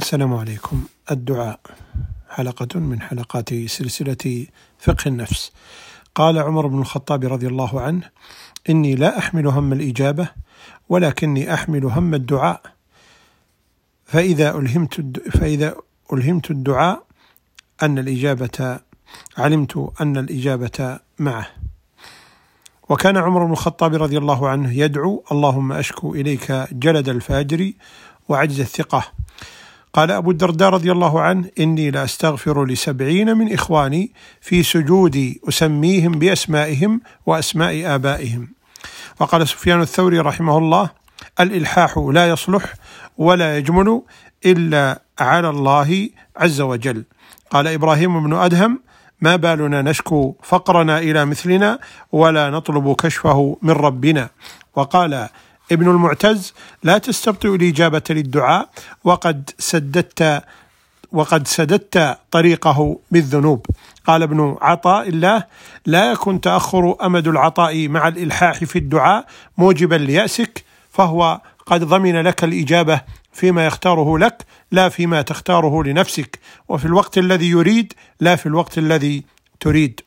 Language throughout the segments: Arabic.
السلام عليكم. الدعاء حلقة من حلقات سلسلة فقه النفس. قال عمر بن الخطاب رضي الله عنه إني لا أحمل هم الإجابة ولكني أحمل هم الدعاء. فإذا ألهمت فإذا ألهمت الدعاء أن الإجابة علمت أن الإجابة معه. وكان عمر بن الخطاب رضي الله عنه يدعو اللهم أشكو إليك جلد الفاجر وعجز الثقة. قال أبو الدرداء رضي الله عنه إني لأستغفر لسبعين من إخواني في سجودي أسميهم بأسمائهم وأسماء آبائهم. وقال سفيان الثوري رحمه الله الإلحاح لا يصلح ولا يجمل إلا على الله عز وجل. قال إبراهيم بن أدهم ما بالنا نشكو فقرنا إلى مثلنا ولا نطلب كشفه من ربنا. وقال ابن المعتز لا تستبطئ الإجابة للدعاء وقد سددت وقد سددت طريقه بالذنوب. قال ابن عطاء الله لا يكن تأخر أمد العطاء مع الإلحاح في الدعاء موجبا ليأسك فهو قد ضمن لك الإجابة فيما يختاره لك لا فيما تختاره لنفسك. وفي الوقت الذي يريد لا في الوقت الذي تريد.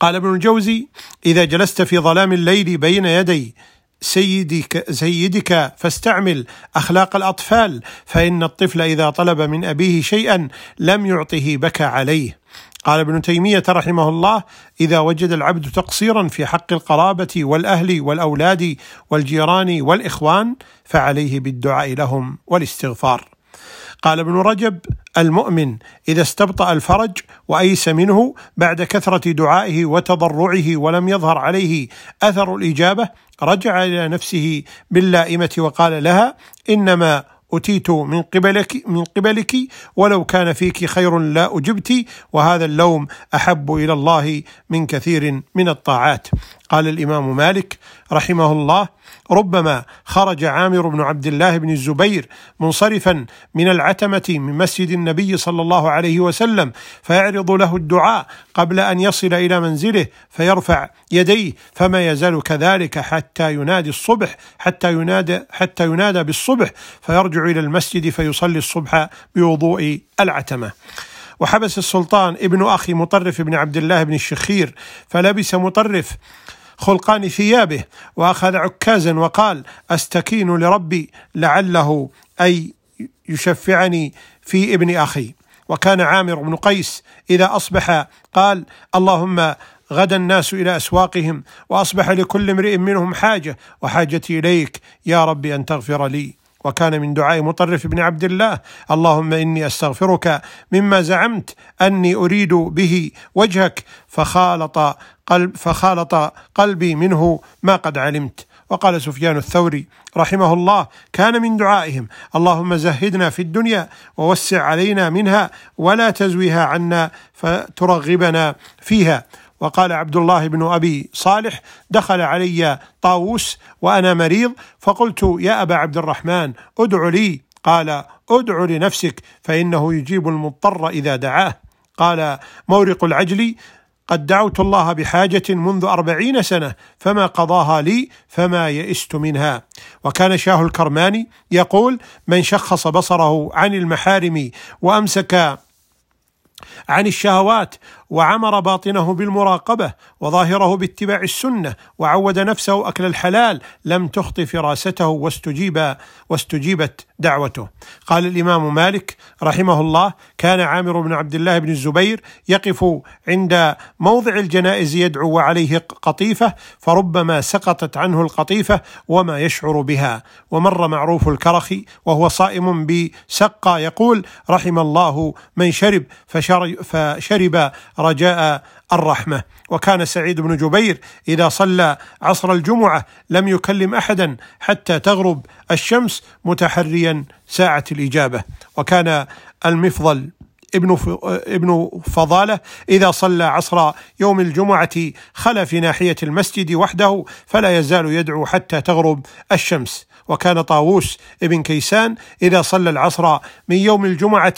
قال ابن الجوزي إذا جلست في ظلام الليل بين يدي سيدك سيدك فاستعمل أخلاق الأطفال فإن الطفل إذا طلب من أبيه شيئا لم يعطه بكى عليه. قال ابن تيمية رحمه الله إذا وجد العبد تقصيرا في حق القرابة والأهل والأولاد والجيران والإخوان فعليه بالدعاء لهم والاستغفار. قال ابن رجب المؤمن إذا استبطأ الفرج وأيس منه بعد كثرة دعائه وتضرعه ولم يظهر عليه أثر الإجابة رجع إلى نفسه باللائمة وقال لها إنما أتيت من قبلك من قبلك ولو كان فيك خير لا أجبت وهذا اللوم أحب إلى الله من كثير من الطاعات. قال الإمام مالك رحمه الله ربما خرج عامر بن عبد الله بن الزبير منصرفا من العتمة من مسجد النبي صلى الله عليه وسلم فيعرض له الدعاء قبل أن يصل إلى منزله فيرفع يديه فما يزال كذلك حتى ينادي الصبح حتى ينادى حتى ينادى بالصبح فيرجع إلى المسجد فيصلي الصبح بوضوء العتمة. وحبس السلطان ابن أخي مطرف بن عبد الله بن الشخير فلبس مطرف خلقان ثيابه. وأخذ عكازا وقال أستكين لربي لعله أي يشفعني في ابن أخي. وكان عامر بن قيس إذا أصبح قال اللهم غدا الناس إلى أسواقهم وأصبح لكل امرئ منهم حاجة وحاجتي إليك يا رب أن تغفر لي. وكان من دعاء مطرف بن عبد الله اللهم إني أستغفرك مما زعمت أني أريد به وجهك فخالط قلب فخالط قلبي منه ما قد علمت. وقال سفيان الثوري رحمه الله كان من دعائهم اللهم زهدنا في الدنيا ووسع علينا منها ولا تزويها عنا فترغبنا فيها. وقال عبد الله بن أبي صالح دخل علي طاووس وأنا مريض فقلت يا أبا عبد الرحمن ادع لي قال ادع لنفسك فإنه يجيب المضطر إذا دعاه قال مورق العجل قد دعوت الله بحاجة منذ أربعين سنة فما قضاها لي فما يئست منها وكان شاه الكرماني يقول من شخص بصره عن المحارم وأمسك عن الشهوات وعمر باطنه بالمراقبة وظاهره باتباع السنة وعود نفسه أكل الحلال لم تخط فراسته واستجيب واستجيبت دعوته. قال الإمام مالك رحمه الله كان عامر بن عبد الله بن الزبير يقف عند موضع الجنائز يدعو وعليه قطيفة فربما سقطت عنه القطيفة وما يشعر بها ومر معروف الكرخ وهو صائم بسقى يقول رحم الله من شرب فشرب رجاء الرحمة. وكان سعيد بن جبير إذا صلى عصر الجمعة لم يكلم أحدا حتى تغرب الشمس متحريا ساعة الإجابة. وكان المفضل ابن ابن فضالة إذا صلى عصر يوم الجمعة خلى في ناحية المسجد وحده فلا يزال يدعو حتى تغرب الشمس. وكان طاووس ابن كيسان إذا صلى العصر من يوم الجمعة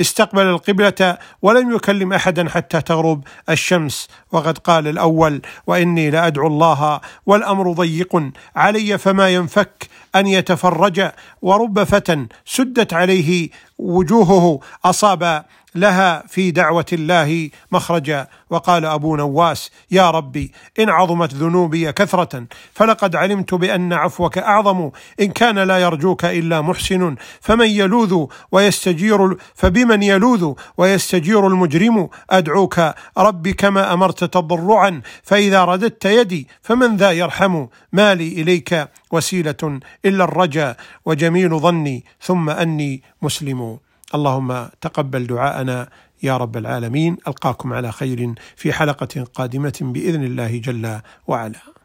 استقبل القبلة ولم يكلم أحدا حتى تغرب الشمس. وقد قال الأول وإني لأدعو الله والأمر ضيق علي فما ينفك أن يتفرج. ورب فتى سدت عليه وجوهه أصاب لها في دعوة الله مخرجا. وقال أبو نواس يا ربي إن عظمت ذنوبي كثرة فلقد علمت بأن عفوك أعظم. إن كان لا يرجوك إلا محسن فمن يلوذ ويستجير فبمن يلوذ ويستجير المجرم؟ أدعوك ربي كما أمرت تضرعا فإذا رددت يدي فمن ذا يرحم؟ ما لي إليك وسيلة إلا الرجا وجميل ظني ثم أني مسلم. اللهم تقبل دعاءنا يا رب العالمين. ألقاكم على خير في حلقة قادمة بإذن الله جل وعلا.